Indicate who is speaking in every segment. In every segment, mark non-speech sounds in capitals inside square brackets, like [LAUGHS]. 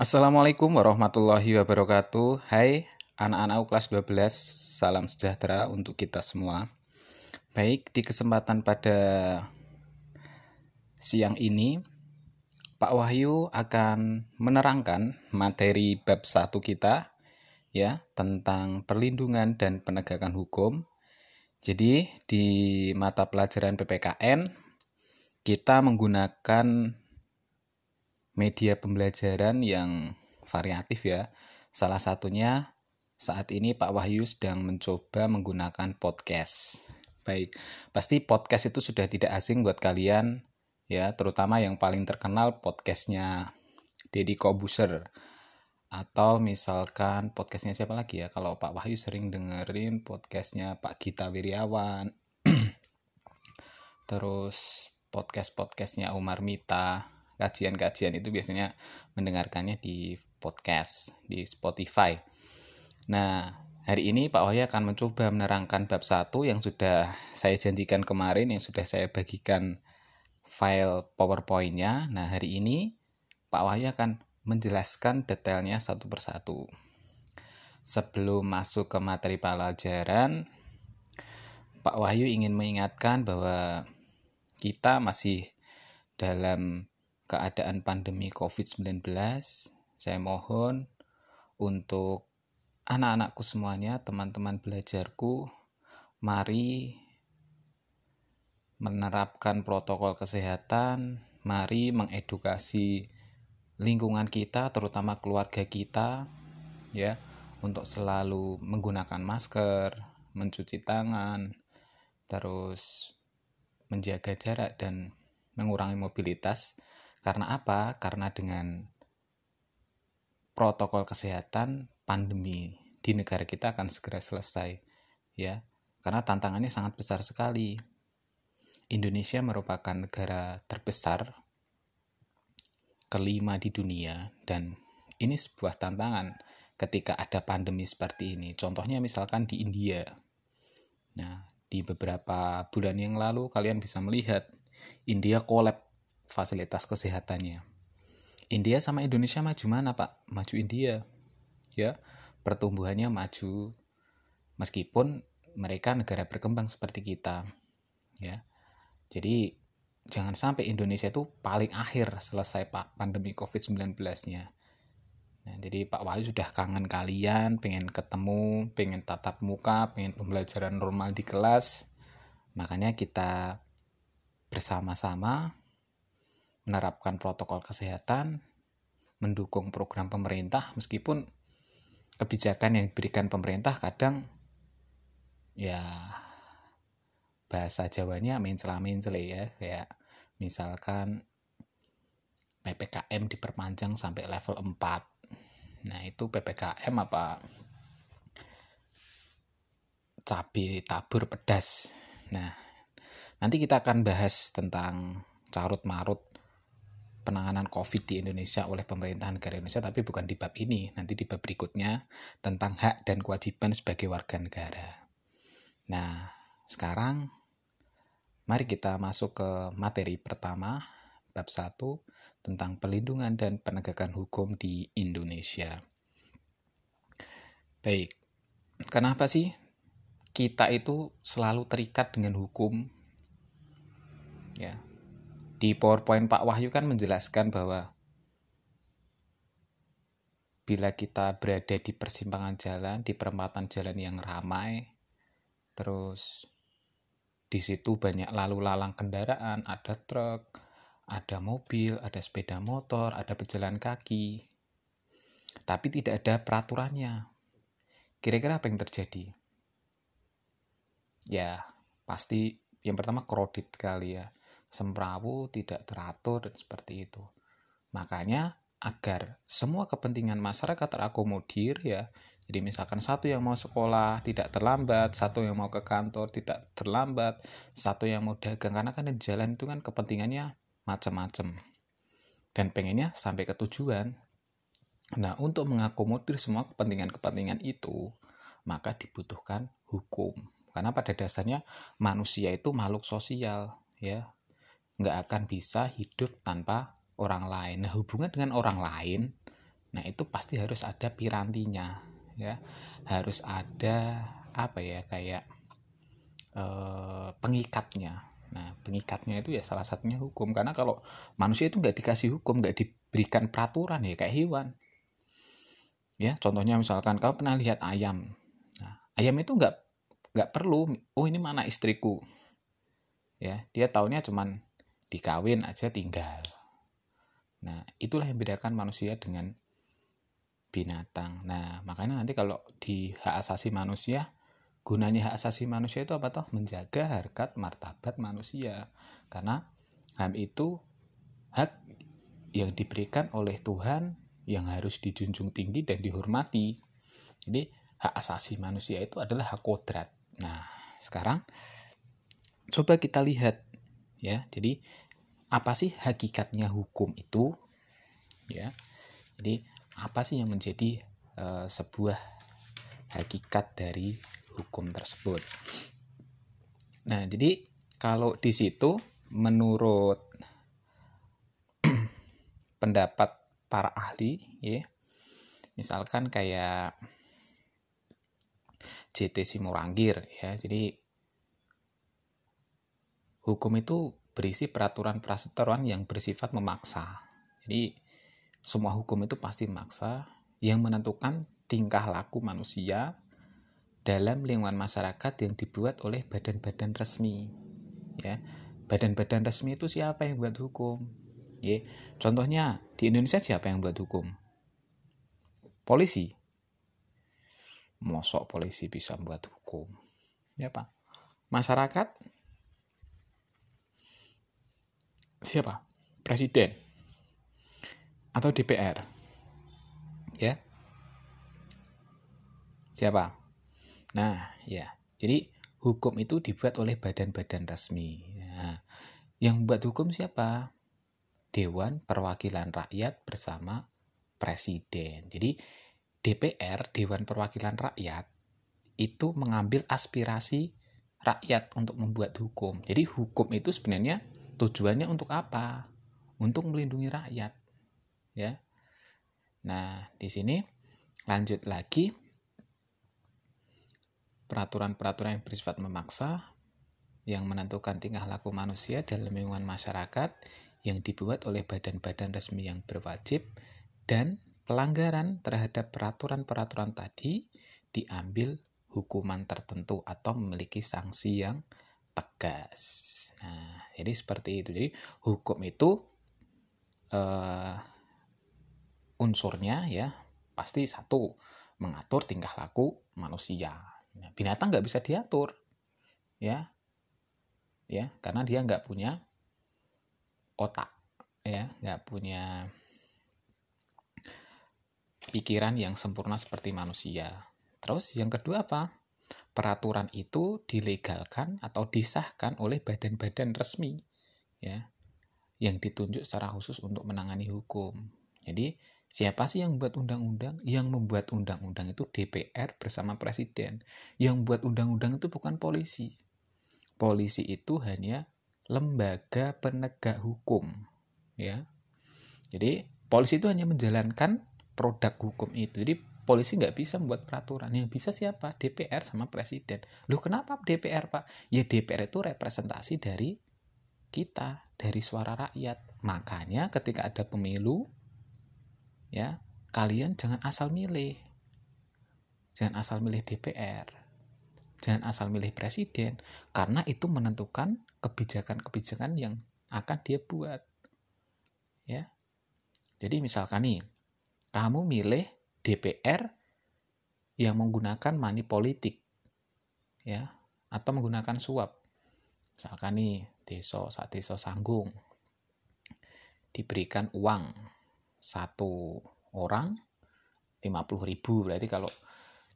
Speaker 1: Assalamualaikum warahmatullahi wabarakatuh Hai anak-anakku kelas 12 Salam sejahtera untuk kita semua Baik, di kesempatan pada siang ini Pak Wahyu akan menerangkan materi bab 1 kita ya tentang perlindungan dan penegakan hukum. Jadi di mata pelajaran PPKN kita menggunakan media pembelajaran yang variatif ya. Salah satunya saat ini Pak Wahyu sedang mencoba menggunakan podcast. Baik, pasti podcast itu sudah tidak asing buat kalian ya, terutama yang paling terkenal podcastnya Deddy Kobuser atau misalkan podcastnya siapa lagi ya kalau Pak Wahyu sering dengerin podcastnya Pak Gita Wiryawan [CLEARS THROAT] terus podcast podcastnya Umar Mita kajian-kajian itu biasanya mendengarkannya di podcast di Spotify. Nah, hari ini Pak Wahyu akan mencoba menerangkan bab 1 yang sudah saya janjikan kemarin yang sudah saya bagikan file PowerPoint-nya. Nah, hari ini Pak Wahyu akan menjelaskan detailnya satu persatu. Sebelum masuk ke materi pelajaran, Pak Wahyu ingin mengingatkan bahwa kita masih dalam keadaan pandemi COVID-19, saya mohon untuk anak-anakku semuanya, teman-teman belajarku, mari menerapkan protokol kesehatan, mari mengedukasi lingkungan kita, terutama keluarga kita, ya, untuk selalu menggunakan masker, mencuci tangan, terus menjaga jarak dan mengurangi mobilitas karena apa? Karena dengan protokol kesehatan pandemi di negara kita akan segera selesai ya. Karena tantangannya sangat besar sekali. Indonesia merupakan negara terbesar kelima di dunia dan ini sebuah tantangan ketika ada pandemi seperti ini. Contohnya misalkan di India. Nah, di beberapa bulan yang lalu kalian bisa melihat India kolab fasilitas kesehatannya. India sama Indonesia maju mana pak? Maju India, ya pertumbuhannya maju meskipun mereka negara berkembang seperti kita, ya. Jadi jangan sampai Indonesia itu paling akhir selesai pak pandemi COVID-19-nya. Nah, jadi Pak Wahyu sudah kangen kalian, pengen ketemu, pengen tatap muka, pengen pembelajaran normal di kelas. Makanya kita bersama-sama menerapkan protokol kesehatan, mendukung program pemerintah meskipun kebijakan yang diberikan pemerintah kadang ya bahasa Jawanya mencela-mencele ya. Kayak misalkan PPKM diperpanjang sampai level 4 nah itu PPKM apa cabai tabur pedas. Nah nanti kita akan bahas tentang carut marut penanganan COVID di Indonesia oleh pemerintahan negara Indonesia, tapi bukan di bab ini. Nanti di bab berikutnya tentang hak dan kewajiban sebagai warga negara. Nah, sekarang mari kita masuk ke materi pertama, bab 1 tentang pelindungan dan penegakan hukum di Indonesia. Baik, kenapa sih kita itu selalu terikat dengan hukum? Ya, di PowerPoint Pak Wahyu kan menjelaskan bahwa bila kita berada di persimpangan jalan, di perempatan jalan yang ramai, terus di situ banyak lalu lalang kendaraan, ada truk, ada mobil, ada sepeda motor, ada pejalan kaki. Tapi tidak ada peraturannya. Kira-kira apa yang terjadi? Ya, pasti yang pertama kredit kali ya semrawu, tidak teratur, dan seperti itu. Makanya agar semua kepentingan masyarakat terakomodir ya, jadi misalkan satu yang mau sekolah tidak terlambat, satu yang mau ke kantor tidak terlambat, satu yang mau dagang karena kan di jalan itu kan kepentingannya macam-macam. Dan pengennya sampai ke tujuan. Nah, untuk mengakomodir semua kepentingan-kepentingan itu, maka dibutuhkan hukum. Karena pada dasarnya manusia itu makhluk sosial, ya nggak akan bisa hidup tanpa orang lain. Nah, hubungan dengan orang lain Nah, itu pasti harus ada pirantinya, ya. Harus ada apa ya kayak eh, pengikatnya. Nah, pengikatnya itu ya salah satunya hukum. Karena kalau manusia itu nggak dikasih hukum, nggak diberikan peraturan ya kayak hewan. Ya, contohnya misalkan kau pernah lihat ayam. Nah, ayam itu nggak nggak perlu. Oh ini mana istriku? Ya, dia taunya cuman dikawin aja tinggal. Nah, itulah yang bedakan manusia dengan binatang. Nah, makanya nanti kalau di hak asasi manusia, gunanya hak asasi manusia itu apa toh? Menjaga harkat martabat manusia. Karena HAM itu hak yang diberikan oleh Tuhan yang harus dijunjung tinggi dan dihormati. Jadi hak asasi manusia itu adalah hak kodrat. Nah, sekarang coba kita lihat ya. Jadi apa sih hakikatnya hukum itu? Ya. Jadi apa sih yang menjadi uh, sebuah hakikat dari hukum tersebut. Nah, jadi kalau di situ menurut [CLEARS THROAT] pendapat para ahli ya, misalkan kayak JT Simorangkir ya. Jadi hukum itu berisi peraturan-peraturan yang bersifat memaksa. Jadi semua hukum itu pasti maksa yang menentukan tingkah laku manusia dalam lingkungan masyarakat yang dibuat oleh badan-badan resmi. Ya, badan-badan resmi itu siapa yang buat hukum? Ya, contohnya di Indonesia siapa yang buat hukum? Polisi. Mosok polisi bisa buat hukum. Ya, Pak. Masyarakat siapa? Presiden atau DPR? Ya. Siapa? Nah, ya. Jadi hukum itu dibuat oleh badan-badan resmi. Ya. Yang buat hukum siapa? Dewan Perwakilan Rakyat bersama Presiden. Jadi DPR, Dewan Perwakilan Rakyat, itu mengambil aspirasi rakyat untuk membuat hukum. Jadi hukum itu sebenarnya tujuannya untuk apa? Untuk melindungi rakyat ya. Nah, di sini lanjut lagi peraturan-peraturan yang bersifat memaksa yang menentukan tingkah laku manusia dalam lingkungan masyarakat yang dibuat oleh badan-badan resmi yang berwajib dan pelanggaran terhadap peraturan-peraturan tadi diambil hukuman tertentu atau memiliki sanksi yang tegas. Nah, jadi seperti itu. Jadi hukum itu eh, unsurnya ya pasti satu mengatur tingkah laku manusia. Nah, binatang nggak bisa diatur, ya, ya karena dia nggak punya otak, ya nggak punya pikiran yang sempurna seperti manusia. Terus yang kedua apa? Peraturan itu dilegalkan atau disahkan oleh badan-badan resmi, ya, yang ditunjuk secara khusus untuk menangani hukum. Jadi Siapa sih yang membuat undang-undang? Yang membuat undang-undang itu DPR bersama presiden. Yang membuat undang-undang itu bukan polisi. Polisi itu hanya lembaga penegak hukum, ya. Jadi polisi itu hanya menjalankan produk hukum itu. Jadi polisi nggak bisa membuat peraturan. Yang bisa siapa? DPR sama presiden. Loh kenapa DPR pak? Ya DPR itu representasi dari kita, dari suara rakyat. Makanya ketika ada pemilu, ya kalian jangan asal milih jangan asal milih DPR jangan asal milih presiden karena itu menentukan kebijakan-kebijakan yang akan dia buat ya jadi misalkan nih kamu milih DPR yang menggunakan money politik ya atau menggunakan suap. Misalkan nih desa saat desa sanggung diberikan uang satu orang 50 ribu berarti kalau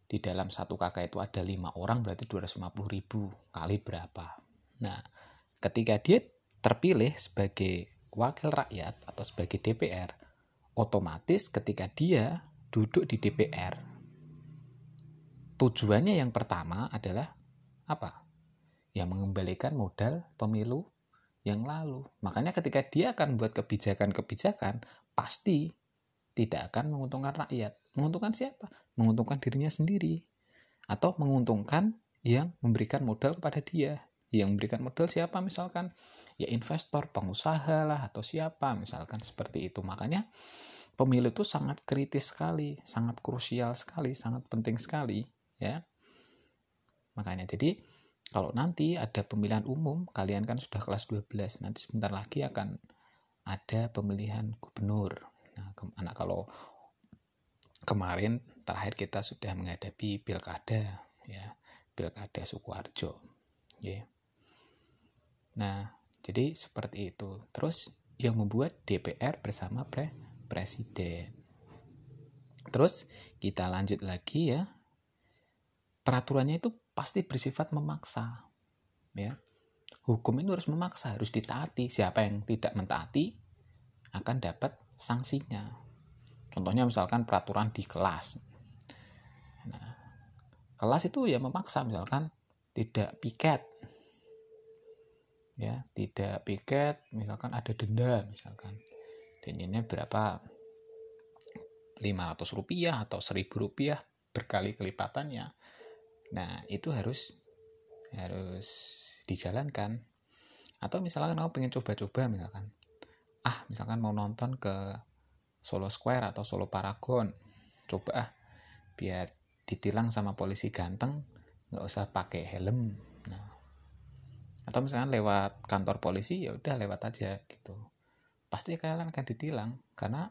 Speaker 1: di dalam satu kakak itu ada lima orang berarti 250 ribu kali berapa. Nah ketika dia terpilih sebagai wakil rakyat atau sebagai DPR otomatis ketika dia duduk di DPR tujuannya yang pertama adalah apa yang mengembalikan modal pemilu yang lalu makanya ketika dia akan buat kebijakan-kebijakan pasti tidak akan menguntungkan rakyat. Menguntungkan siapa? Menguntungkan dirinya sendiri. Atau menguntungkan yang memberikan modal kepada dia. Yang memberikan modal siapa misalkan? Ya investor, pengusaha lah, atau siapa misalkan seperti itu. Makanya pemilu itu sangat kritis sekali, sangat krusial sekali, sangat penting sekali. ya Makanya jadi kalau nanti ada pemilihan umum, kalian kan sudah kelas 12, nanti sebentar lagi akan ada pemilihan gubernur. Nah, ke, anak kalau kemarin terakhir kita sudah menghadapi pilkada, ya, pilkada Sukoharjo, ya. Nah, jadi seperti itu. Terus yang membuat DPR bersama pre presiden. Terus kita lanjut lagi ya. Peraturannya itu pasti bersifat memaksa. Ya. Hukum itu harus memaksa, harus ditaati. Siapa yang tidak mentaati akan dapat sanksinya. Contohnya misalkan peraturan di kelas. Nah, kelas itu ya memaksa misalkan tidak piket. Ya, tidak piket, misalkan ada denda misalkan. Dan ini berapa 500 rupiah atau 1000 rupiah berkali kelipatannya Nah, itu harus harus dijalankan. Atau misalkan kamu pengen coba-coba misalkan. Ah, misalkan mau nonton ke Solo Square atau Solo Paragon. Coba ah, biar ditilang sama polisi ganteng, nggak usah pakai helm. Nah, atau misalkan lewat kantor polisi, ya udah lewat aja gitu. Pasti kalian akan ditilang karena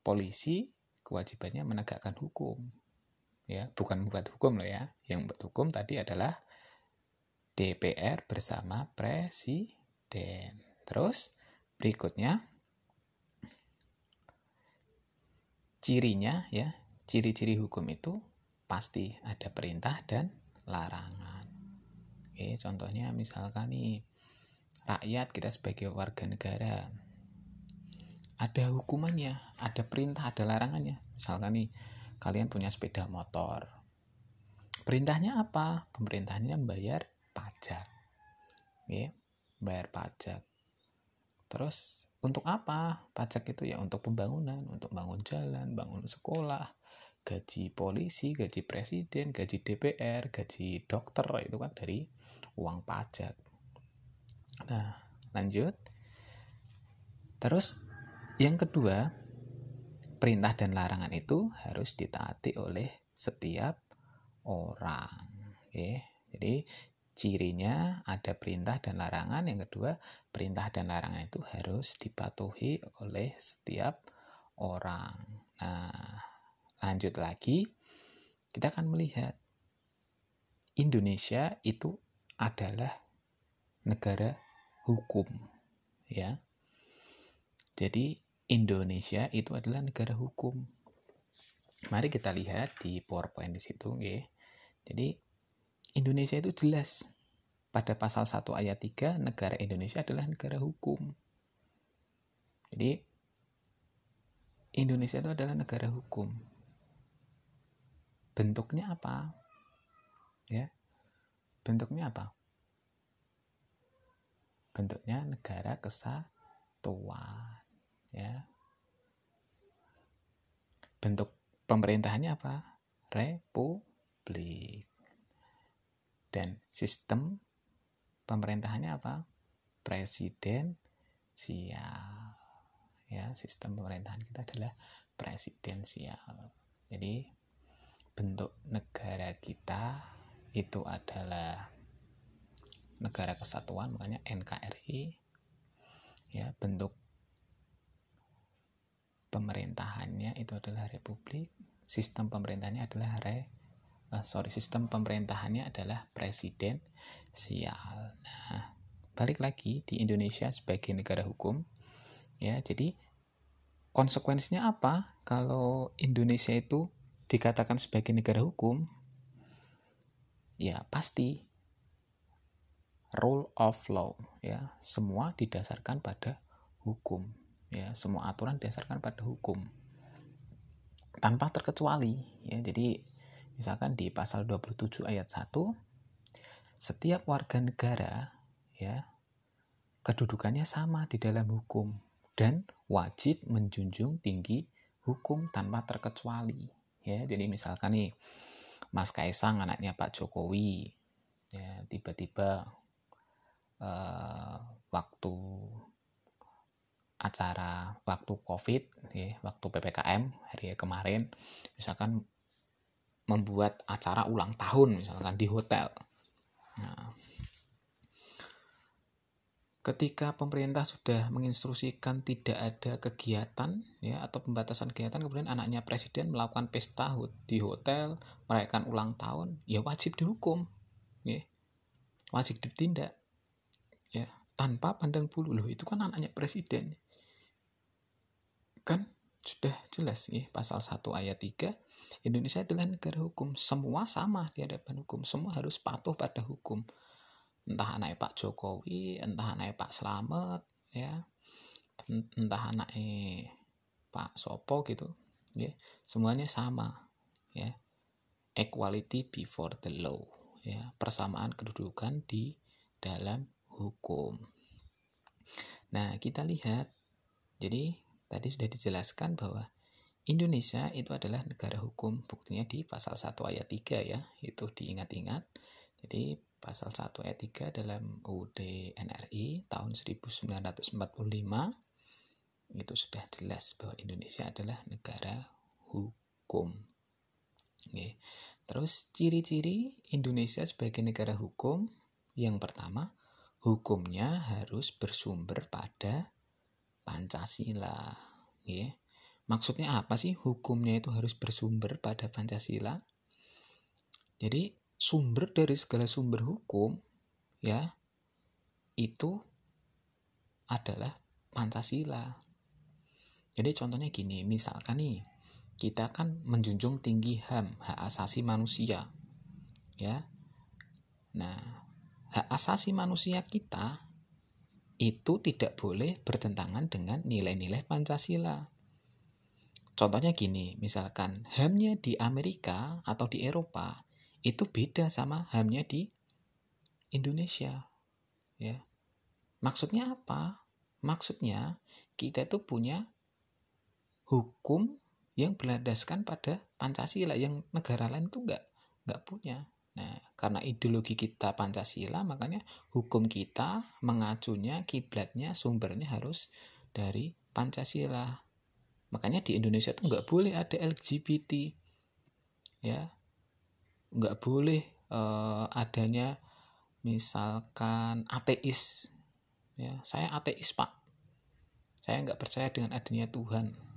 Speaker 1: polisi kewajibannya menegakkan hukum. Ya bukan membuat hukum loh ya. Yang membuat hukum tadi adalah DPR bersama presiden. Terus berikutnya cirinya ya ciri-ciri hukum itu pasti ada perintah dan larangan. Oke contohnya misalkan nih rakyat kita sebagai warga negara ada hukumannya ada perintah ada larangannya misalkan nih kalian punya sepeda motor. Perintahnya apa? Pemerintahnya membayar pajak. Ya, bayar pajak. Terus untuk apa? Pajak itu ya untuk pembangunan, untuk bangun jalan, bangun sekolah, gaji polisi, gaji presiden, gaji DPR, gaji dokter itu kan dari uang pajak. Nah, lanjut. Terus yang kedua, perintah dan larangan itu harus ditaati oleh setiap orang. Oke. Jadi cirinya ada perintah dan larangan. Yang kedua, perintah dan larangan itu harus dipatuhi oleh setiap orang. Nah, lanjut lagi, kita akan melihat Indonesia itu adalah negara hukum, ya. Jadi Indonesia itu adalah negara hukum. Mari kita lihat di PowerPoint di situ, okay. Jadi Indonesia itu jelas pada pasal 1 ayat 3 negara Indonesia adalah negara hukum. Jadi Indonesia itu adalah negara hukum. Bentuknya apa? Ya. Bentuknya apa? Bentuknya negara kesatuan ya. Bentuk pemerintahannya apa? Republik. Dan sistem pemerintahannya apa? Presiden. Sial. Ya sistem pemerintahan kita adalah presidensial. Jadi bentuk negara kita itu adalah negara kesatuan makanya NKRI ya bentuk pemerintahannya itu adalah republik, sistem pemerintahannya adalah re, uh, sorry sistem pemerintahannya adalah presiden sial. Nah, balik lagi di Indonesia sebagai negara hukum, ya jadi konsekuensinya apa kalau Indonesia itu dikatakan sebagai negara hukum? Ya pasti rule of law ya semua didasarkan pada hukum ya semua aturan didasarkan pada hukum. Tanpa terkecuali ya jadi misalkan di pasal 27 ayat 1 setiap warga negara ya kedudukannya sama di dalam hukum dan wajib menjunjung tinggi hukum tanpa terkecuali. Ya jadi misalkan nih Mas Kaisang anaknya Pak Jokowi ya tiba-tiba uh, waktu acara waktu COVID ya waktu ppkm hari kemarin misalkan membuat acara ulang tahun misalkan di hotel. Nah, ketika pemerintah sudah menginstruksikan tidak ada kegiatan ya atau pembatasan kegiatan kemudian anaknya presiden melakukan pesta di hotel merayakan ulang tahun ya wajib dihukum ya. Wajib ditindak ya tanpa pandang bulu. Loh itu kan anaknya presiden kan? Sudah jelas ya pasal 1 ayat 3 Indonesia adalah negara hukum. Semua sama di hadapan hukum. Semua harus patuh pada hukum. Entah anaknya Pak Jokowi entah anaknya Pak Slamet ya. Entah anaknya Pak Sopo gitu ya. Semuanya sama ya. Equality before the law ya. Persamaan kedudukan di dalam hukum. Nah kita lihat. Jadi tadi sudah dijelaskan bahwa Indonesia itu adalah negara hukum buktinya di pasal 1 ayat 3 ya itu diingat-ingat jadi pasal 1 ayat 3 dalam UUD NRI tahun 1945 itu sudah jelas bahwa Indonesia adalah negara hukum. Oke. Terus ciri-ciri Indonesia sebagai negara hukum yang pertama, hukumnya harus bersumber pada Pancasila. Oke. Maksudnya apa sih hukumnya itu harus bersumber pada Pancasila? Jadi sumber dari segala sumber hukum ya itu adalah Pancasila. Jadi contohnya gini, misalkan nih kita kan menjunjung tinggi HAM, hak asasi manusia. Ya. Nah, hak asasi manusia kita itu tidak boleh bertentangan dengan nilai-nilai Pancasila. Contohnya gini, misalkan HAM-nya di Amerika atau di Eropa itu beda sama hamnya di Indonesia ya. Maksudnya apa? Maksudnya kita itu punya hukum yang berlandaskan pada Pancasila yang negara lain itu enggak enggak punya nah karena ideologi kita Pancasila makanya hukum kita mengacunya kiblatnya sumbernya harus dari Pancasila. Makanya di Indonesia itu enggak boleh ada LGBT ya. Nggak boleh uh, adanya misalkan ateis ya. Saya ateis pak. Saya nggak percaya dengan adanya Tuhan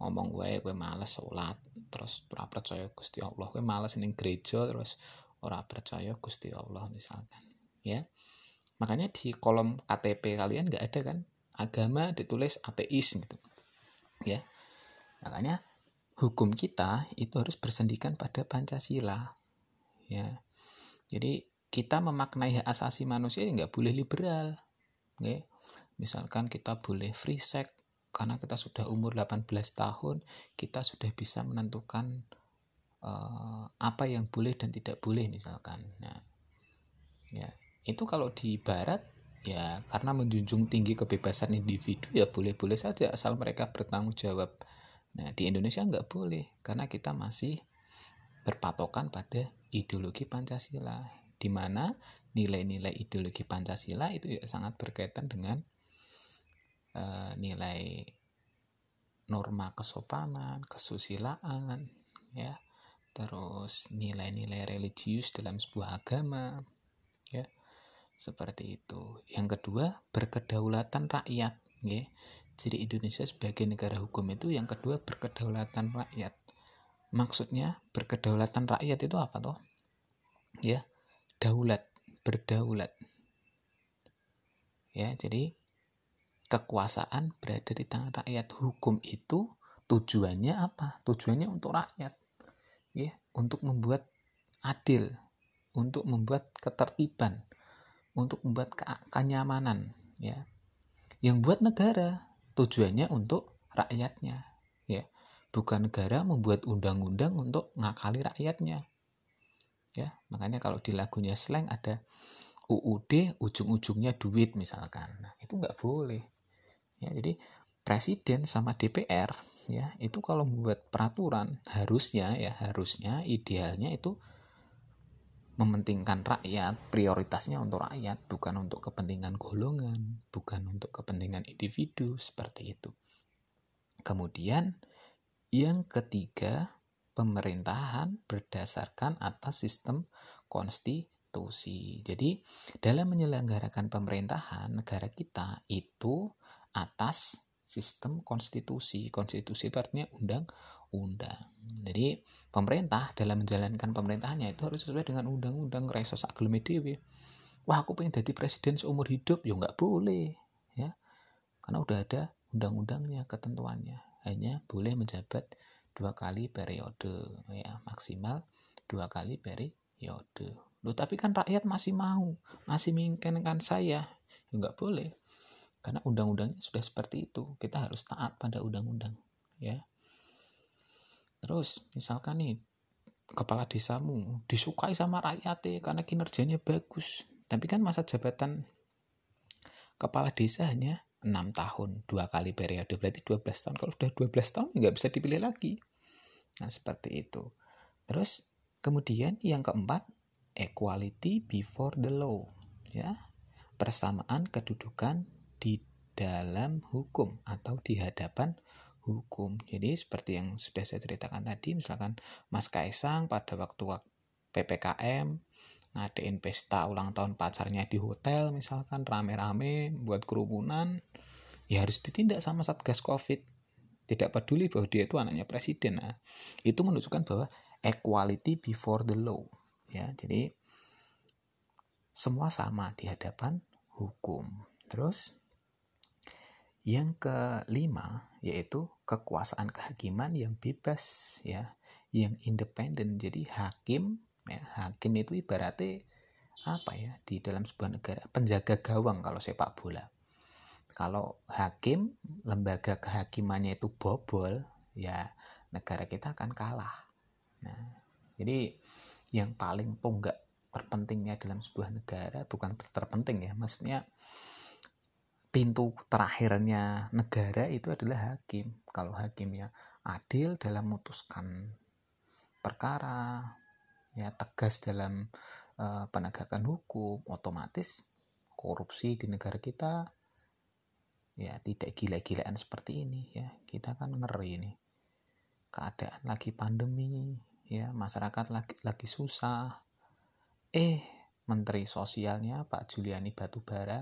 Speaker 1: ngomong gue gue males sholat terus ora percaya Gusti Allah gue males ning gereja terus ora percaya Gusti Allah misalkan ya makanya di kolom KTP kalian nggak ada kan agama ditulis ateis gitu ya makanya hukum kita itu harus bersendikan pada Pancasila. Ya. Jadi kita memaknai hak asasi manusia ya nggak boleh liberal. Okay? Misalkan kita boleh free sex karena kita sudah umur 18 tahun, kita sudah bisa menentukan uh, apa yang boleh dan tidak boleh misalkan. Nah, ya itu kalau di Barat ya karena menjunjung tinggi kebebasan individu ya boleh-boleh saja asal mereka bertanggung jawab Nah, di Indonesia nggak boleh karena kita masih berpatokan pada ideologi Pancasila, di mana nilai-nilai ideologi Pancasila itu ya sangat berkaitan dengan uh, nilai norma kesopanan, kesusilaan, ya, terus nilai-nilai religius dalam sebuah agama, ya, seperti itu. Yang kedua, berkedaulatan rakyat, ya ciri Indonesia sebagai negara hukum itu yang kedua berkedaulatan rakyat. Maksudnya berkedaulatan rakyat itu apa toh? Ya, daulat, berdaulat. Ya, jadi kekuasaan berada di tangan rakyat. Hukum itu tujuannya apa? Tujuannya untuk rakyat. Ya, untuk membuat adil, untuk membuat ketertiban, untuk membuat kenyamanan, ya. Yang buat negara, tujuannya untuk rakyatnya ya bukan negara membuat undang-undang untuk ngakali rakyatnya ya makanya kalau di lagunya slang ada UUD ujung-ujungnya duit misalkan nah, itu nggak boleh ya jadi presiden sama DPR ya itu kalau membuat peraturan harusnya ya harusnya idealnya itu mementingkan rakyat prioritasnya untuk rakyat bukan untuk kepentingan golongan bukan untuk kepentingan individu seperti itu. Kemudian yang ketiga pemerintahan berdasarkan atas sistem konstitusi. Jadi dalam menyelenggarakan pemerintahan negara kita itu atas sistem konstitusi. Konstitusi itu artinya undang-undang. Jadi pemerintah dalam menjalankan pemerintahannya itu harus sesuai dengan undang-undang reso sak dewe. Wah, aku pengen jadi presiden seumur hidup, ya nggak boleh, ya. Karena udah ada undang-undangnya, ketentuannya. Hanya boleh menjabat dua kali periode, ya maksimal dua kali periode. Loh, tapi kan rakyat masih mau, masih menginginkan saya, ya nggak boleh karena undang-undangnya sudah seperti itu. Kita harus taat pada undang-undang ya. Terus misalkan nih kepala desamu disukai sama rakyat karena kinerjanya bagus. Tapi kan masa jabatan kepala desa hanya 6 tahun dua kali periode. Berarti 12 tahun. Kalau sudah 12 tahun nggak bisa dipilih lagi. Nah seperti itu. Terus kemudian yang keempat equality before the law ya. Persamaan kedudukan di dalam hukum atau di hadapan hukum. Jadi seperti yang sudah saya ceritakan tadi, misalkan Mas Kaisang pada waktu PPKM ngadain pesta ulang tahun pacarnya di hotel misalkan rame-rame buat kerumunan ya harus ditindak sama Satgas Covid. Tidak peduli bahwa dia itu anaknya presiden. Nah, itu menunjukkan bahwa equality before the law. Ya, jadi semua sama di hadapan hukum. Terus yang kelima yaitu kekuasaan kehakiman yang bebas ya, yang independen. Jadi hakim ya, hakim itu ibaratnya apa ya di dalam sebuah negara penjaga gawang kalau sepak bola. Kalau hakim lembaga kehakimannya itu bobol ya negara kita akan kalah. Nah, jadi yang paling tonggak terpentingnya dalam sebuah negara bukan terpenting ya, maksudnya pintu terakhirnya negara itu adalah hakim. Kalau hakimnya adil dalam memutuskan perkara, ya tegas dalam uh, penegakan hukum, otomatis korupsi di negara kita ya tidak gila-gilaan seperti ini ya. Kita kan ngeri ini. Keadaan lagi pandemi, ya masyarakat lagi lagi susah. Eh, Menteri Sosialnya Pak Juliani Batubara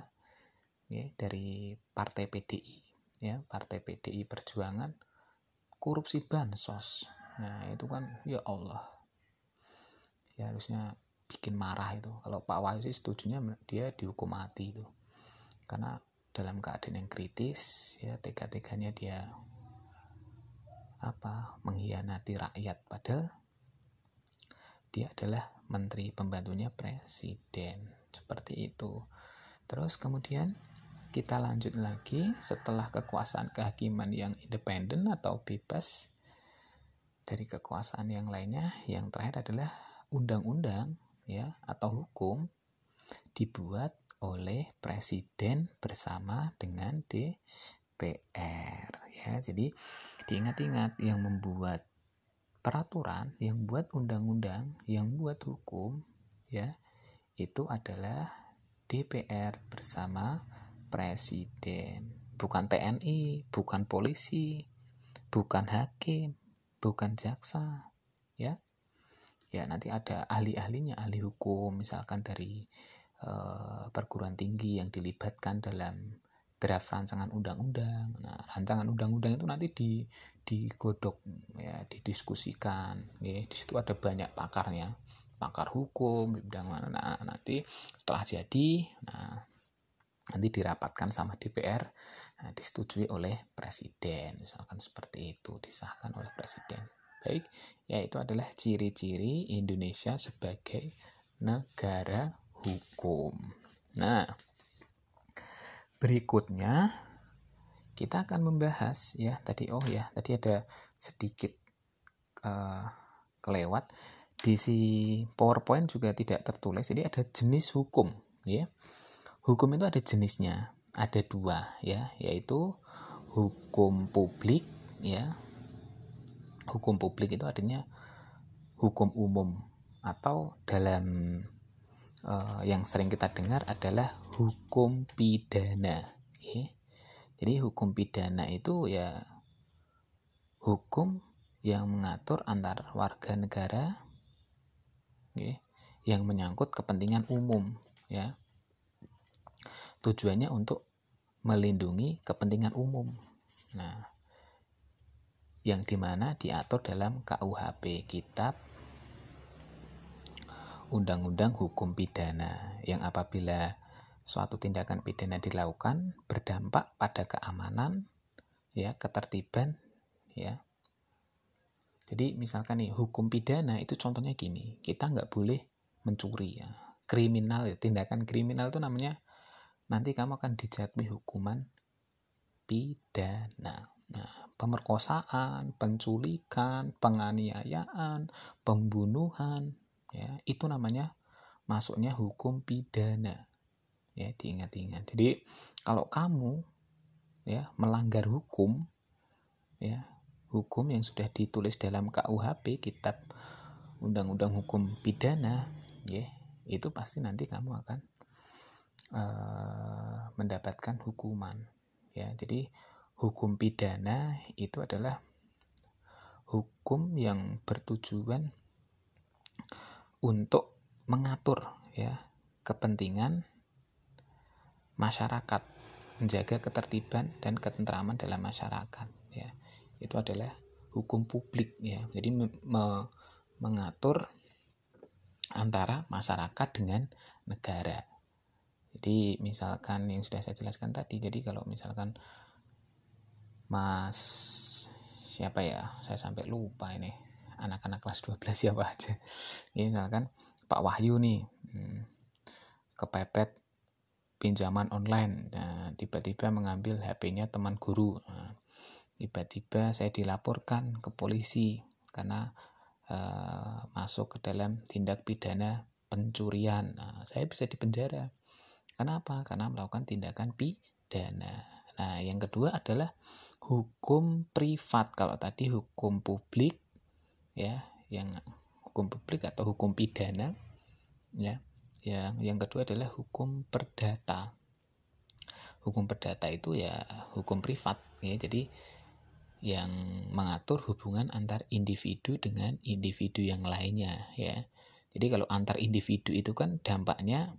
Speaker 1: ya dari partai PDI ya partai PDI Perjuangan korupsi bansos. Nah itu kan ya Allah. Ya harusnya bikin marah itu. Kalau Pak Wahyu sih setujunya dia dihukum mati itu. Karena dalam keadaan yang kritis ya tega-teganya dia apa mengkhianati rakyat. Padahal dia adalah menteri pembantunya presiden. Seperti itu. Terus kemudian kita lanjut lagi setelah kekuasaan kehakiman yang independen atau bebas dari kekuasaan yang lainnya. Yang terakhir adalah undang-undang ya atau hukum dibuat oleh presiden bersama dengan DPR ya. Jadi diingat-ingat yang membuat peraturan, yang buat undang-undang, yang buat hukum ya itu adalah DPR bersama presiden, bukan TNI, bukan polisi, bukan hakim, bukan jaksa, ya. Ya, nanti ada ahli-ahlinya, ahli hukum misalkan dari uh, perguruan tinggi yang dilibatkan dalam draft rancangan undang-undang. Nah, rancangan undang-undang itu nanti di digodok ya, didiskusikan, ya. Di situ ada banyak pakarnya pakar hukum bidang mana nah, nanti setelah jadi nah nanti dirapatkan sama DPR nah, disetujui oleh presiden. Misalkan seperti itu disahkan oleh presiden. Baik yaitu adalah ciri-ciri Indonesia sebagai negara hukum. Nah berikutnya kita akan membahas ya tadi oh ya tadi ada sedikit uh, kelewat. Di si PowerPoint juga tidak tertulis jadi ada jenis hukum ya Hukum itu ada jenisnya, ada dua ya, yaitu hukum publik ya. Hukum publik itu artinya hukum umum atau dalam uh, yang sering kita dengar adalah hukum pidana ya. jadi hukum pidana itu ya hukum yang mengatur antar warga negara ya, yang menyangkut kepentingan umum ya tujuannya untuk melindungi kepentingan umum nah yang di mana diatur dalam KUHP Kitab Undang-Undang Hukum Pidana yang apabila suatu tindakan pidana dilakukan berdampak pada keamanan ya ketertiban ya jadi misalkan nih hukum pidana itu contohnya gini, kita nggak boleh mencuri ya. Kriminal ya, tindakan kriminal itu namanya nanti kamu akan dijatuhi hukuman pidana. Nah, pemerkosaan, penculikan, penganiayaan, pembunuhan, ya itu namanya masuknya hukum pidana. Ya, diingat-ingat. Jadi kalau kamu ya melanggar hukum ya hukum yang sudah ditulis dalam KUHP kitab undang-undang hukum pidana ya itu pasti nanti kamu akan uh, mendapatkan hukuman ya. Jadi hukum pidana itu adalah hukum yang bertujuan untuk mengatur ya kepentingan masyarakat menjaga ketertiban dan ketentraman dalam masyarakat ya. Itu adalah hukum publik ya. Jadi me mengatur antara masyarakat dengan negara jadi misalkan yang sudah saya jelaskan tadi jadi kalau misalkan mas siapa ya saya sampai lupa ini anak-anak kelas 12 siapa aja ya misalkan Pak Wahyu nih hmm, kepepet pinjaman online nah, tiba-tiba mengambil HP-nya teman guru nah, tiba-tiba saya dilaporkan ke polisi karena uh, masuk ke dalam tindak pidana pencurian. Nah, saya bisa dipenjara. Kenapa? Karena melakukan tindakan pidana. Nah, yang kedua adalah hukum privat. Kalau tadi hukum publik ya, yang hukum publik atau hukum pidana ya. Yang yang kedua adalah hukum perdata. Hukum perdata itu ya hukum privat ya. Jadi yang mengatur hubungan antar individu dengan individu yang lainnya ya. Jadi kalau antar individu itu kan dampaknya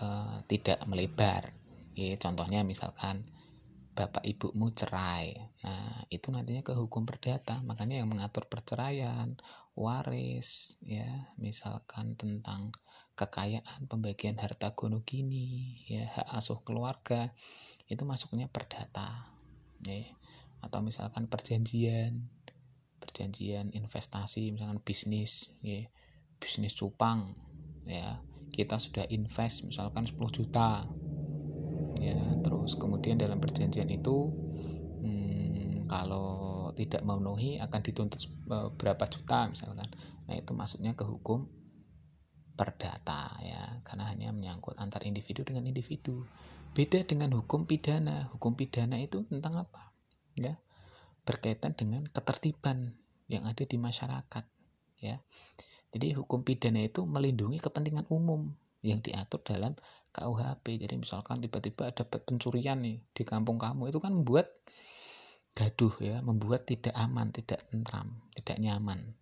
Speaker 1: uh, tidak melebar. Ya, contohnya misalkan bapak ibumu cerai. Nah, itu nantinya ke hukum perdata. Makanya yang mengatur perceraian, waris, ya, misalkan tentang kekayaan, pembagian harta gono gini, ya, hak asuh keluarga, itu masuknya perdata. Ya atau misalkan perjanjian perjanjian investasi misalkan bisnis ya bisnis cupang ya kita sudah invest misalkan 10 juta. Ya terus kemudian dalam perjanjian itu hmm, kalau tidak memenuhi akan dituntut e, berapa juta misalkan. Nah itu masuknya ke hukum perdata ya. Karena hanya menyangkut antar individu dengan individu. Beda dengan hukum pidana. Hukum pidana itu tentang apa? Ya berkaitan dengan ketertiban yang ada di masyarakat ya. Jadi hukum pidana itu melindungi kepentingan umum yang diatur dalam KUHP jadi misalkan tiba-tiba ada pencurian nih di kampung kamu itu kan membuat gaduh ya membuat tidak aman tidak tentram tidak nyaman.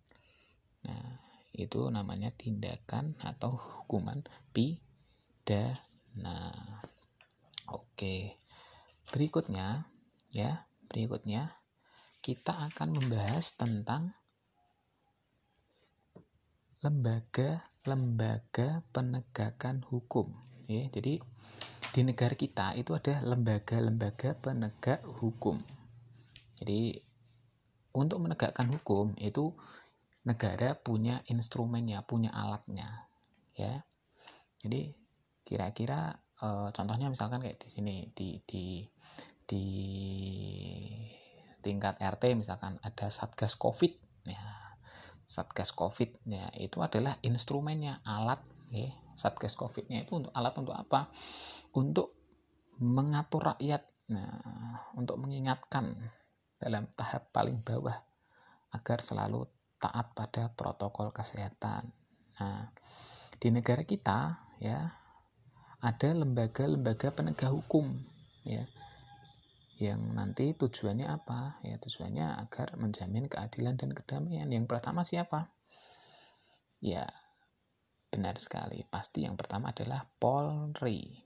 Speaker 1: Nah itu namanya tindakan atau hukuman pidana. Oke berikutnya ya berikutnya kita akan membahas tentang lembaga-lembaga penegakan hukum. Ya jadi di negara kita itu ada lembaga-lembaga penegak hukum. Jadi untuk menegakkan hukum itu negara punya instrumennya punya alatnya ya. Jadi kira-kira e, contohnya misalkan kayak di sini di di di tingkat RT misalkan ada satgas COVID ya satgas COVID ya itu adalah instrumennya alat ya. Satgas COVID-nya itu untuk alat untuk apa? Untuk mengatur rakyat. Nah, untuk mengingatkan dalam tahap paling bawah agar selalu taat pada protokol kesehatan. Nah, di negara kita ya ada lembaga-lembaga penegak hukum ya yang nanti tujuannya apa? Ya tujuannya agar menjamin keadilan dan kedamaian. Yang pertama siapa? Ya benar sekali. Pasti yang pertama adalah Polri.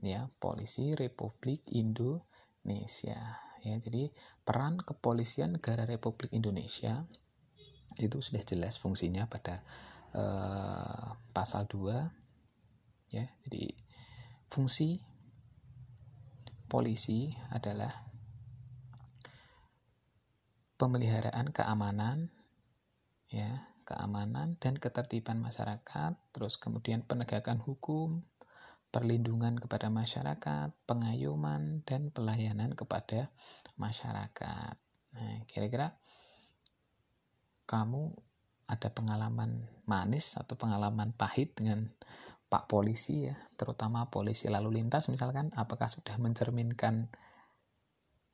Speaker 1: Ya Polisi Republik Indonesia. Ya jadi peran kepolisian negara Republik Indonesia itu sudah jelas fungsinya pada uh, pasal 2 ya jadi fungsi polisi adalah pemeliharaan keamanan ya keamanan dan ketertiban masyarakat terus kemudian penegakan hukum perlindungan kepada masyarakat pengayoman dan pelayanan kepada masyarakat. Nah kira-kira kamu ada pengalaman manis atau pengalaman pahit dengan Pak polisi ya, terutama polisi lalu lintas misalkan, apakah sudah mencerminkan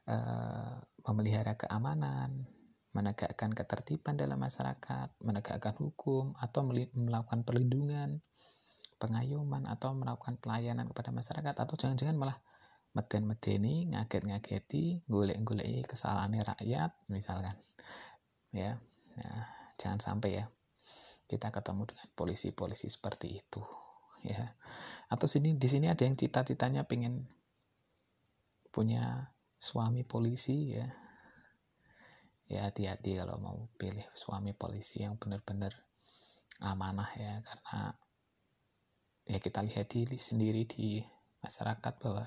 Speaker 1: uh, memelihara keamanan, menegakkan ketertiban dalam masyarakat, menegakkan hukum, atau melakukan perlindungan, pengayoman, atau melakukan pelayanan kepada masyarakat, atau jangan-jangan malah meden-medeni, ngaget-ngageti, golek-goleki kesalahan rakyat, misalkan. Ya, nah, jangan sampai ya kita ketemu dengan polisi-polisi seperti itu ya. Atau sini di sini ada yang cita-citanya pengen punya suami polisi ya. Ya hati-hati kalau mau pilih suami polisi yang benar-benar amanah ya. Karena ya kita lihat di sendiri di masyarakat bahwa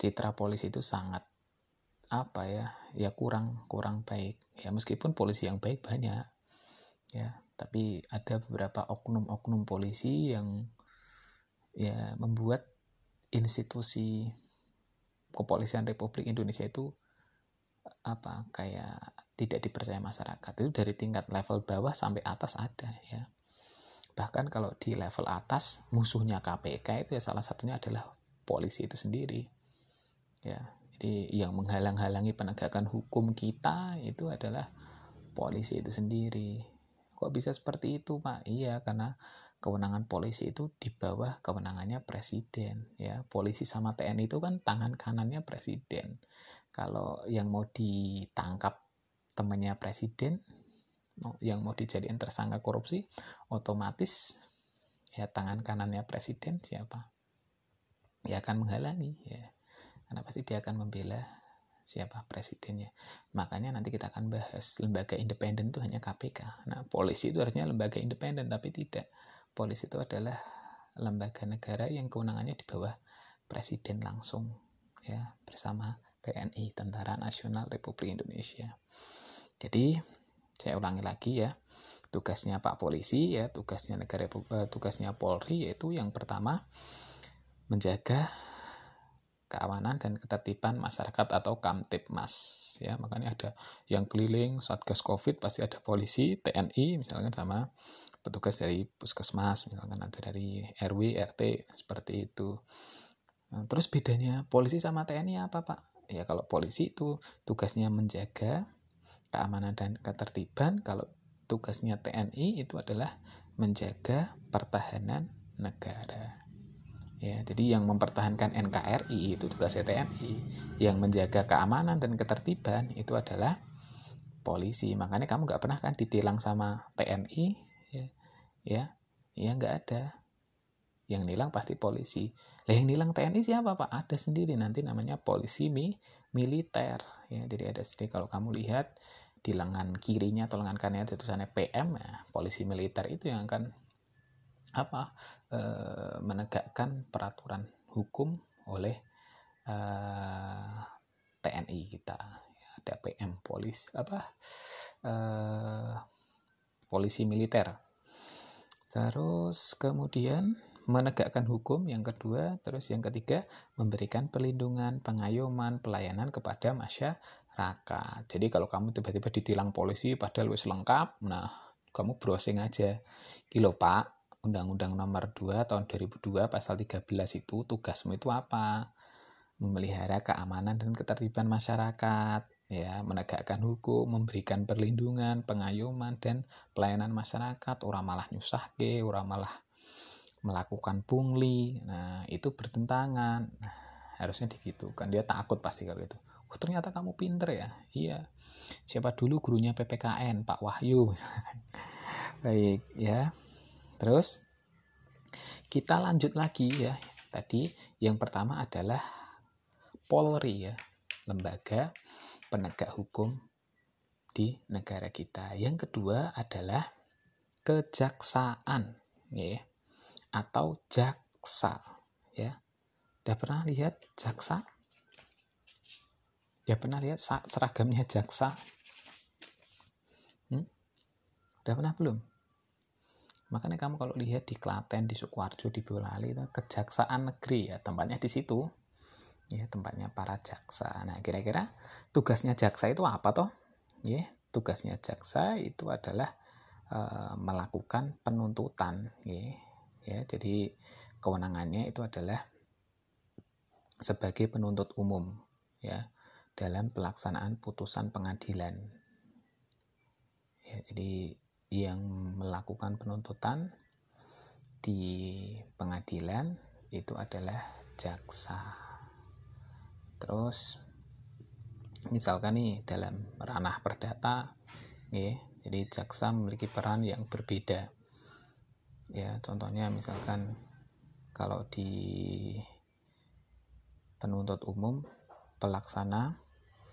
Speaker 1: citra polisi itu sangat apa ya ya kurang kurang baik. Ya meskipun polisi yang baik banyak ya tapi ada beberapa oknum-oknum polisi yang ya membuat institusi kepolisian Republik Indonesia itu apa kayak tidak dipercaya masyarakat. Itu dari tingkat level bawah sampai atas ada ya. Bahkan kalau di level atas musuhnya KPK itu ya salah satunya adalah polisi itu sendiri ya. Jadi yang menghalang-halangi penegakan hukum kita itu adalah polisi itu sendiri Kok bisa seperti itu, Pak? Iya, karena kewenangan polisi itu di bawah kewenangannya presiden ya. Polisi sama TNI itu kan tangan kanannya presiden. Kalau yang mau ditangkap temannya presiden, yang mau dijadikan tersangka korupsi, otomatis ya tangan kanannya presiden siapa? Ya akan menghalangi ya. Karena pasti dia akan membela siapa presidennya. Makanya nanti kita akan bahas lembaga independen itu hanya KPK. Nah, polisi itu harusnya lembaga independen, tapi tidak. Polisi itu adalah lembaga negara yang kewenangannya di bawah presiden langsung, ya bersama TNI, Tentara Nasional Republik Indonesia. Jadi saya ulangi lagi ya, tugasnya Pak Polisi ya, tugasnya negara eh, tugasnya Polri yaitu yang pertama menjaga keamanan dan ketertiban masyarakat atau Kamtipmas ya. Makanya ada yang keliling satgas covid pasti ada polisi TNI misalnya sama petugas dari puskesmas misalkan ada dari RW RT seperti itu. Nah, terus bedanya polisi sama TNI apa pak? Ya kalau polisi itu tugasnya menjaga keamanan dan ketertiban kalau tugasnya TNI itu adalah menjaga pertahanan negara ya jadi yang mempertahankan NKRI itu tugas TNI yang menjaga keamanan dan ketertiban itu adalah polisi. Makanya kamu nggak pernah kan ditilang sama TNI ya. Ya ya nggak ada. Yang nilang pasti polisi. Lah yang nilang TNI siapa pak? Ada sendiri nanti namanya polisi mi militer. Ya jadi ada sendiri. Kalau kamu lihat di lengan kirinya atau lengan kanannya tulisannya PM ya polisi militer itu yang akan apa e, menegakkan peraturan hukum oleh e, eh, TNI kita. Ada PM polis apa e, polisi militer. Terus kemudian menegakkan hukum yang kedua terus yang ketiga memberikan perlindungan pengayoman pelayanan kepada masyarakat. Jadi kalau kamu tiba-tiba ditilang polisi padahal wis lengkap nah kamu browsing aja. Kilo pak Undang-Undang Nomor 2 tahun 2002 pasal 13 itu tugasmu itu apa? memelihara keamanan dan ketertiban masyarakat, ya, menegakkan hukum, memberikan perlindungan, pengayoman dan pelayanan masyarakat, orang malah nyusahke, orang malah melakukan pungli. Nah, itu bertentangan. Nah, harusnya digitukan. Dia takut pasti kalau itu. Oh, ternyata kamu pinter ya. Iya. Siapa dulu gurunya PPKN, Pak Wahyu. [LAUGHS] Baik, ya. Terus kita lanjut lagi ya. Tadi yang pertama adalah Polri ya, lembaga penegak hukum di negara kita. Yang kedua adalah kejaksaan ya atau jaksa ya. Udah pernah lihat jaksa? Udah pernah lihat seragamnya jaksa? Hmm? Udah pernah belum? Makanya kamu kalau lihat di Klaten, di Sukoharjo, di Boyolali itu kejaksaan negeri ya, tempatnya di situ. Ya, tempatnya para jaksa. Nah, kira-kira tugasnya jaksa itu apa toh? Ya, tugasnya jaksa itu adalah e, melakukan penuntutan, ya. Ya, jadi kewenangannya itu adalah sebagai penuntut umum, ya, dalam pelaksanaan putusan pengadilan. Ya, jadi yang melakukan penuntutan di pengadilan itu adalah jaksa. Terus misalkan nih dalam ranah perdata ya, jadi jaksa memiliki peran yang berbeda. Ya, contohnya misalkan kalau di penuntut umum pelaksana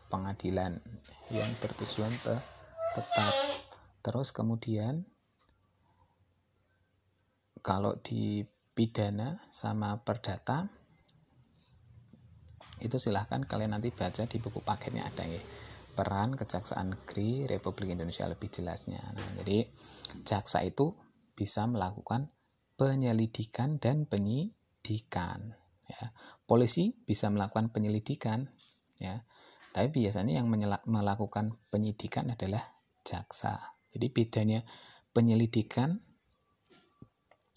Speaker 1: pengadilan yang bertujuan tetap Terus kemudian kalau di pidana sama perdata itu silahkan kalian nanti baca di buku paketnya. Ada ya peran kejaksaan negeri Republik Indonesia lebih jelasnya. Nah, jadi jaksa itu bisa melakukan penyelidikan dan penyidikan ya. Polisi bisa melakukan penyelidikan ya. Tapi biasanya yang melakukan penyidikan adalah jaksa jadi bedanya penyelidikan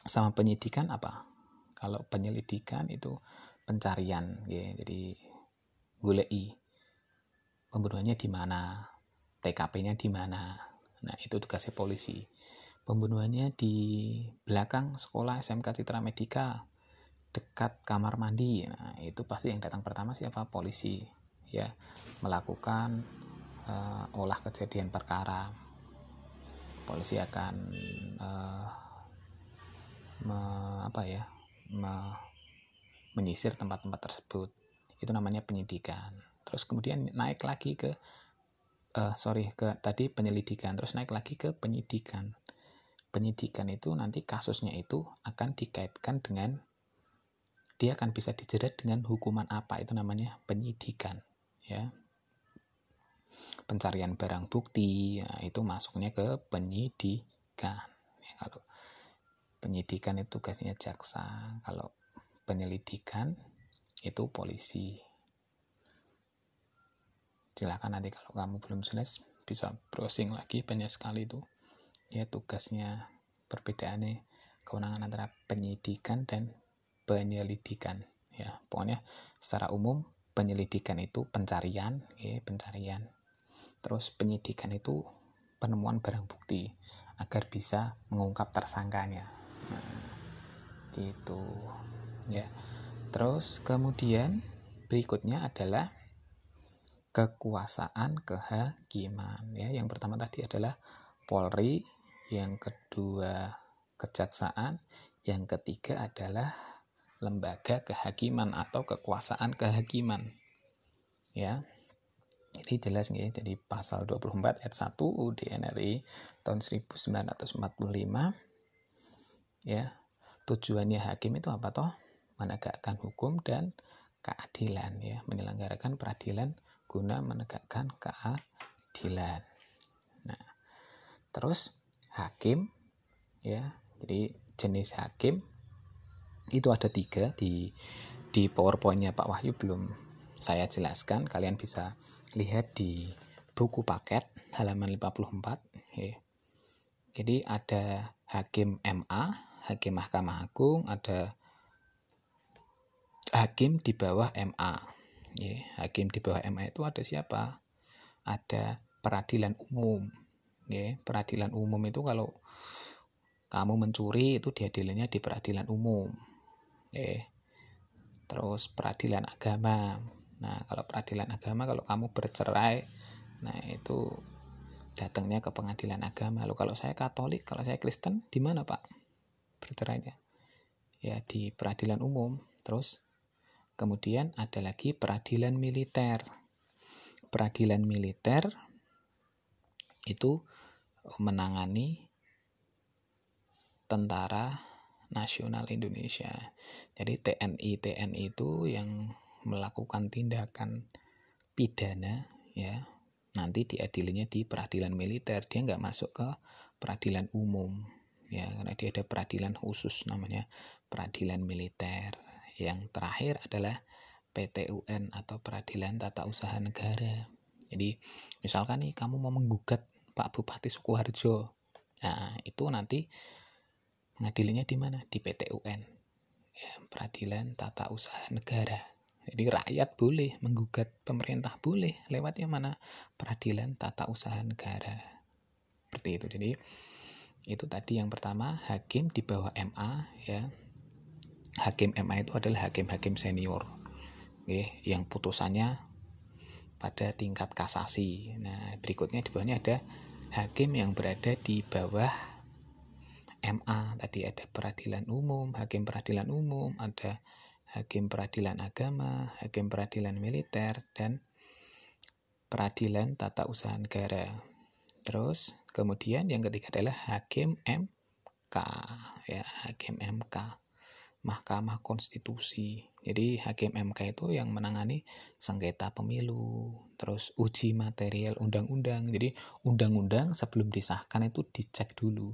Speaker 1: sama penyidikan apa? Kalau penyelidikan itu pencarian, ya. Jadi gulei pembunuhannya di mana, TKP-nya di mana. Nah, itu tugasnya polisi. Pembunuhannya di belakang sekolah SMK Citra Medika dekat kamar mandi. Nah, itu pasti yang datang pertama siapa? Polisi, ya, melakukan uh, olah kejadian perkara polisi akan uh, me, apa ya me, menyisir tempat-tempat tersebut. Itu namanya penyidikan. Terus kemudian naik lagi ke uh, sorry ke tadi penyelidikan. Terus naik lagi ke penyidikan. Penyidikan itu nanti kasusnya itu akan dikaitkan dengan dia akan bisa dijerat dengan hukuman apa. Itu namanya penyidikan ya pencarian barang bukti ya, itu masuknya ke penyidikan. Ya, kalau penyidikan itu tugasnya jaksa kalau penyelidikan itu polisi. Silakan nanti kalau kamu belum jelas bisa browsing lagi banyak sekali itu. Ya tugasnya perbedaannya kewenangan antara penyidikan dan penyelidikan. Ya pokoknya secara umum penyelidikan itu pencarian ya pencarian Terus penyidikan itu penemuan barang bukti agar bisa mengungkap tersangkanya. Nah, gitu. Ya. Terus kemudian berikutnya adalah kekuasaan kehakiman ya. Yang pertama tadi adalah Polri, yang kedua kejaksaan, yang ketiga adalah lembaga kehakiman atau kekuasaan kehakiman. Ya. Jadi jelas nih, jadi pasal 24 ayat 1 UUD NRI tahun 1945 ya. Tujuannya hakim itu apa toh? Menegakkan hukum dan keadilan ya, menyelenggarakan peradilan guna menegakkan keadilan. Nah, terus hakim ya, jadi jenis hakim itu ada tiga di di powerpointnya Pak Wahyu belum saya jelaskan kalian bisa lihat di buku paket halaman 54 ya. Jadi ada hakim MA, hakim Mahkamah Agung, ada hakim di bawah MA. Ya, hakim di bawah MA itu ada siapa? Ada peradilan umum. Ya, peradilan umum itu kalau kamu mencuri itu diadilannya di peradilan umum. Ya. Terus peradilan agama. Nah, kalau peradilan agama kalau kamu bercerai, nah itu datangnya ke pengadilan agama. Lalu kalau saya Katolik, kalau saya Kristen, di mana Pak bercerainya? Ya di peradilan umum. Terus kemudian ada lagi peradilan militer. Peradilan militer itu menangani tentara nasional Indonesia. Jadi TNI TNI itu yang melakukan tindakan pidana ya. Nanti diadilinya di peradilan militer. Dia nggak masuk ke peradilan umum ya. Karena dia ada peradilan khusus namanya peradilan militer. Yang terakhir adalah PTUN atau peradilan tata usaha negara. Jadi misalkan nih kamu mau menggugat Pak Bupati Sukoharjo nah itu nanti mengadilinya di mana? Di PTUN ya peradilan tata usaha negara jadi rakyat boleh menggugat pemerintah boleh lewatnya mana peradilan tata usaha negara. Seperti itu. Jadi itu tadi yang pertama hakim di bawah MA ya. Hakim MA itu adalah hakim-hakim senior. Oke, yang putusannya pada tingkat kasasi. Nah, berikutnya di bawahnya ada hakim yang berada di bawah MA. Tadi ada peradilan umum, hakim peradilan umum, ada hakim peradilan agama, hakim peradilan militer, dan peradilan tata usaha negara. Terus kemudian yang ketiga adalah hakim MK, ya hakim MK, Mahkamah Konstitusi. Jadi hakim MK itu yang menangani sengketa pemilu, terus uji material undang-undang. Jadi undang-undang sebelum disahkan itu dicek dulu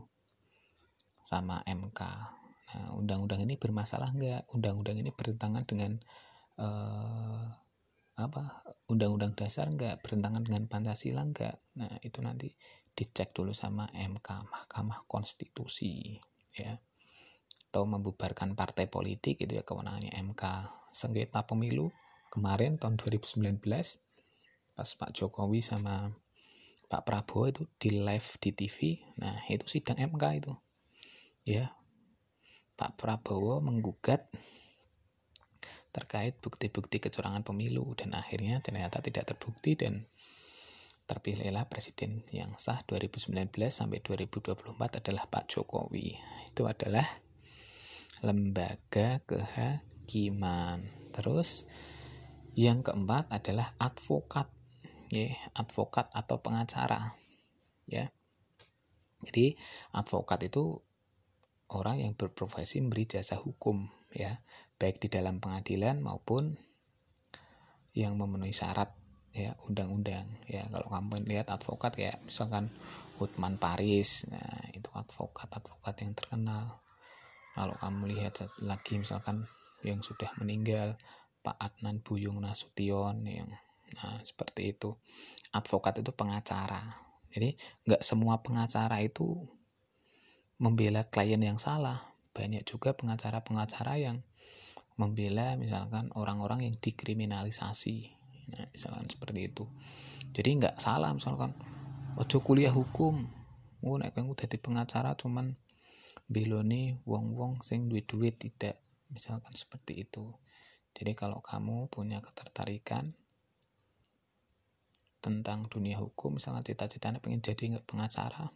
Speaker 1: sama MK undang-undang ini bermasalah enggak? Undang-undang ini bertentangan dengan uh, apa? Undang-undang dasar enggak? Bertentangan dengan Pancasila enggak? Nah, itu nanti dicek dulu sama MK, Mahkamah Konstitusi, ya. Atau membubarkan partai politik itu ya kewenangannya MK. Sengketa pemilu kemarin tahun 2019 pas Pak Jokowi sama Pak Prabowo itu di live di TV. Nah, itu sidang MK itu. Ya, Pak Prabowo menggugat terkait bukti-bukti kecurangan pemilu dan akhirnya ternyata tidak terbukti dan terpilihlah presiden yang sah 2019 sampai 2024 adalah Pak Jokowi. Itu adalah lembaga kehakiman. Terus yang keempat adalah advokat, ya, advokat atau pengacara, ya. Jadi advokat itu orang yang berprofesi memberi jasa hukum ya. Baik di dalam pengadilan maupun yang memenuhi syarat ya undang-undang. Ya kalau kamu lihat advokat kayak misalkan Hutman Paris nah itu advokat advokat yang terkenal. Kalau kamu lihat lagi misalkan yang sudah meninggal Pak Adnan Buyung Nasution yang nah seperti itu. Advokat itu pengacara. Jadi nggak semua pengacara itu membela klien yang salah. Banyak juga pengacara-pengacara yang membela misalkan orang-orang yang dikriminalisasi. Nah, misalkan seperti itu. Jadi nggak salah misalkan ojo kuliah hukum. Oh, nek kamu jadi pengacara cuman beloni wong-wong sing duit-duit tidak. Misalkan seperti itu. Jadi kalau kamu punya ketertarikan tentang dunia hukum, misalnya cita-citanya pengen jadi pengacara,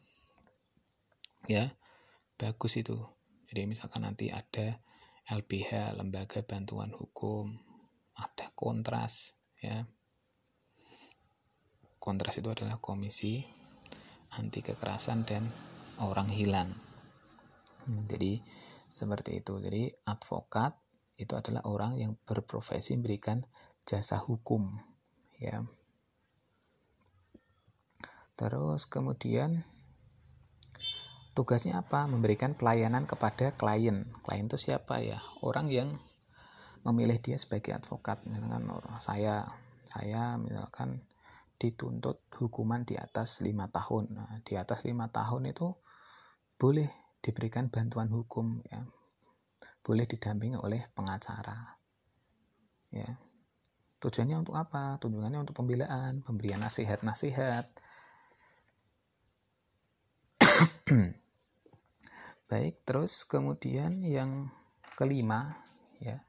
Speaker 1: ya bagus itu. Jadi misalkan nanti ada LBH lembaga bantuan hukum ada kontras ya. Kontras itu adalah komisi anti kekerasan dan orang hilang. Hmm, jadi seperti itu. Jadi advokat itu adalah orang yang berprofesi memberikan jasa hukum ya. Terus kemudian tugasnya apa? Memberikan pelayanan kepada klien. Klien itu siapa ya? Orang yang memilih dia sebagai advokat. Misalkan saya, saya misalkan dituntut hukuman di atas lima tahun. Nah, di atas lima tahun itu boleh diberikan bantuan hukum ya. Boleh didampingi oleh pengacara. ya tujuannya untuk apa tujuannya untuk pembelaan pemberian nasihat-nasihat baik terus kemudian yang kelima ya.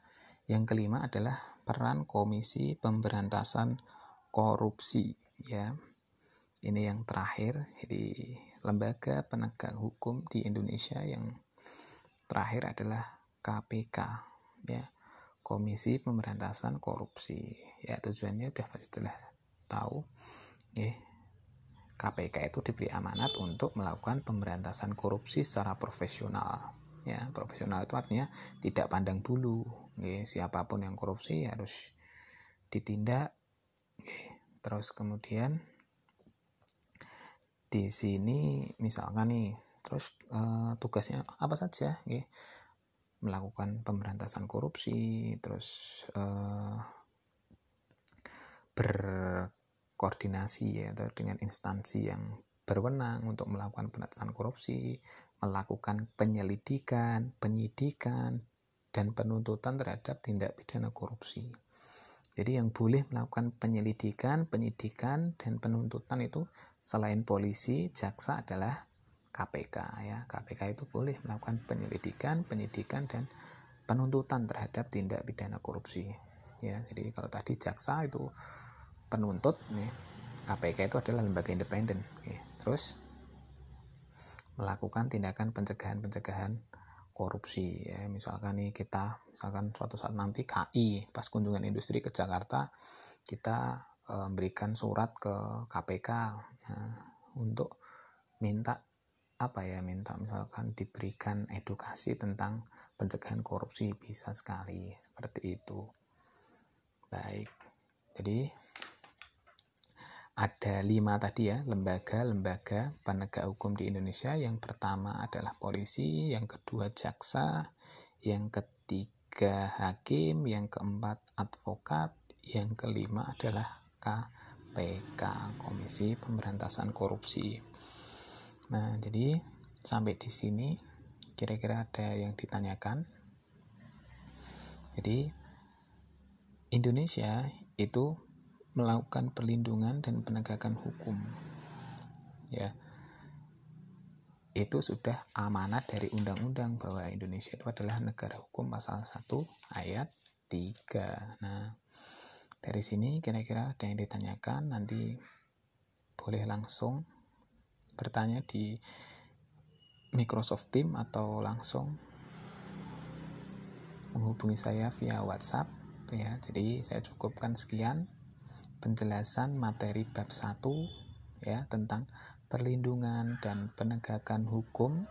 Speaker 1: Yang kelima adalah peran komisi pemberantasan korupsi ya. Ini yang terakhir jadi lembaga penegak hukum di Indonesia. Yang terakhir adalah KPK ya. Komisi Pemberantasan Korupsi. Ya tujuannya udah pasti jelas tahu ya KPK itu diberi amanat untuk melakukan pemberantasan korupsi secara profesional. Ya profesional itu artinya tidak pandang bulu. Ya, siapa pun yang korupsi harus ditindak. Ya. terus kemudian di sini misalkan nih terus uh, tugasnya apa saja? Ya melakukan pemberantasan korupsi, terus uh, berkoordinasi ya atau dengan instansi yang berwenang untuk melakukan pemberantasan korupsi, melakukan penyelidikan, penyidikan, dan penuntutan terhadap tindak pidana korupsi. Jadi yang boleh melakukan penyelidikan, penyidikan, dan penuntutan itu selain polisi, jaksa adalah KPK ya. KPK itu boleh melakukan penyelidikan, penyidikan dan penuntutan terhadap tindak pidana korupsi. Ya, jadi kalau tadi jaksa itu penuntut nih, KPK itu adalah lembaga independen. Ya. Terus melakukan tindakan pencegahan-pencegahan korupsi ya misalkan nih kita misalkan suatu saat nanti KI pas kunjungan industri ke Jakarta kita memberikan surat ke KPK ya, untuk minta apa ya minta misalkan diberikan edukasi tentang pencegahan korupsi bisa sekali seperti itu baik jadi ada lima tadi ya lembaga-lembaga penegak hukum di Indonesia yang pertama adalah polisi yang kedua jaksa yang ketiga hakim yang keempat advokat yang kelima adalah KPK Komisi Pemberantasan Korupsi Nah, jadi sampai di sini kira-kira ada yang ditanyakan. Jadi Indonesia itu melakukan perlindungan dan penegakan hukum. Ya. Itu sudah amanat dari undang-undang bahwa Indonesia itu adalah negara hukum pasal 1 ayat 3. Nah, dari sini kira-kira ada yang ditanyakan nanti boleh langsung bertanya di Microsoft Team atau langsung menghubungi saya via WhatsApp ya. Jadi saya cukupkan sekian penjelasan materi bab 1 ya tentang perlindungan dan penegakan hukum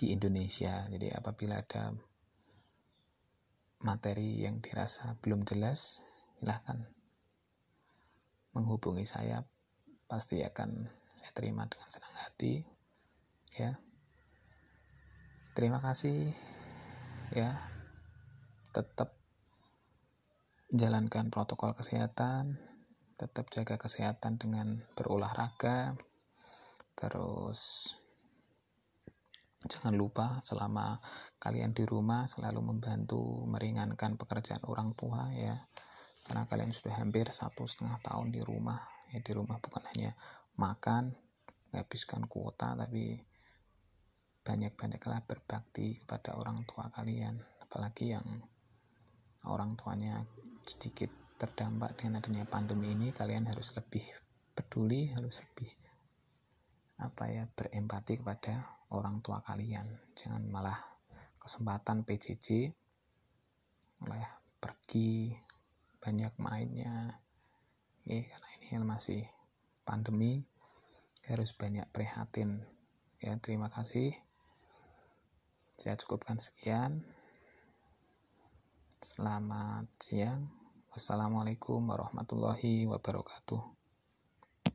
Speaker 1: di Indonesia. Jadi apabila ada materi yang dirasa belum jelas, silahkan menghubungi saya. Pasti akan saya terima dengan senang hati ya. Terima kasih ya. Tetap jalankan protokol kesehatan tetap jaga kesehatan dengan berolahraga terus jangan lupa selama kalian di rumah selalu membantu meringankan pekerjaan orang tua ya. Karena kalian sudah hampir satu setengah tahun di rumah ya di rumah bukan hanya makan menghabiskan kuota tapi banyak-banyaklah berbakti kepada orang tua kalian apalagi yang orang tuanya sedikit terdampak dengan adanya pandemi ini kalian harus lebih peduli harus lebih apa ya berempati kepada orang tua kalian. Jangan malah kesempatan PJJ malah pergi banyak mainnya. Ya, karena ini masih pandemi harus banyak prihatin. Ya terima kasih. Saya cukupkan sekian selamat siang. Wassalamualaikum warahmatullahi wabarakatuh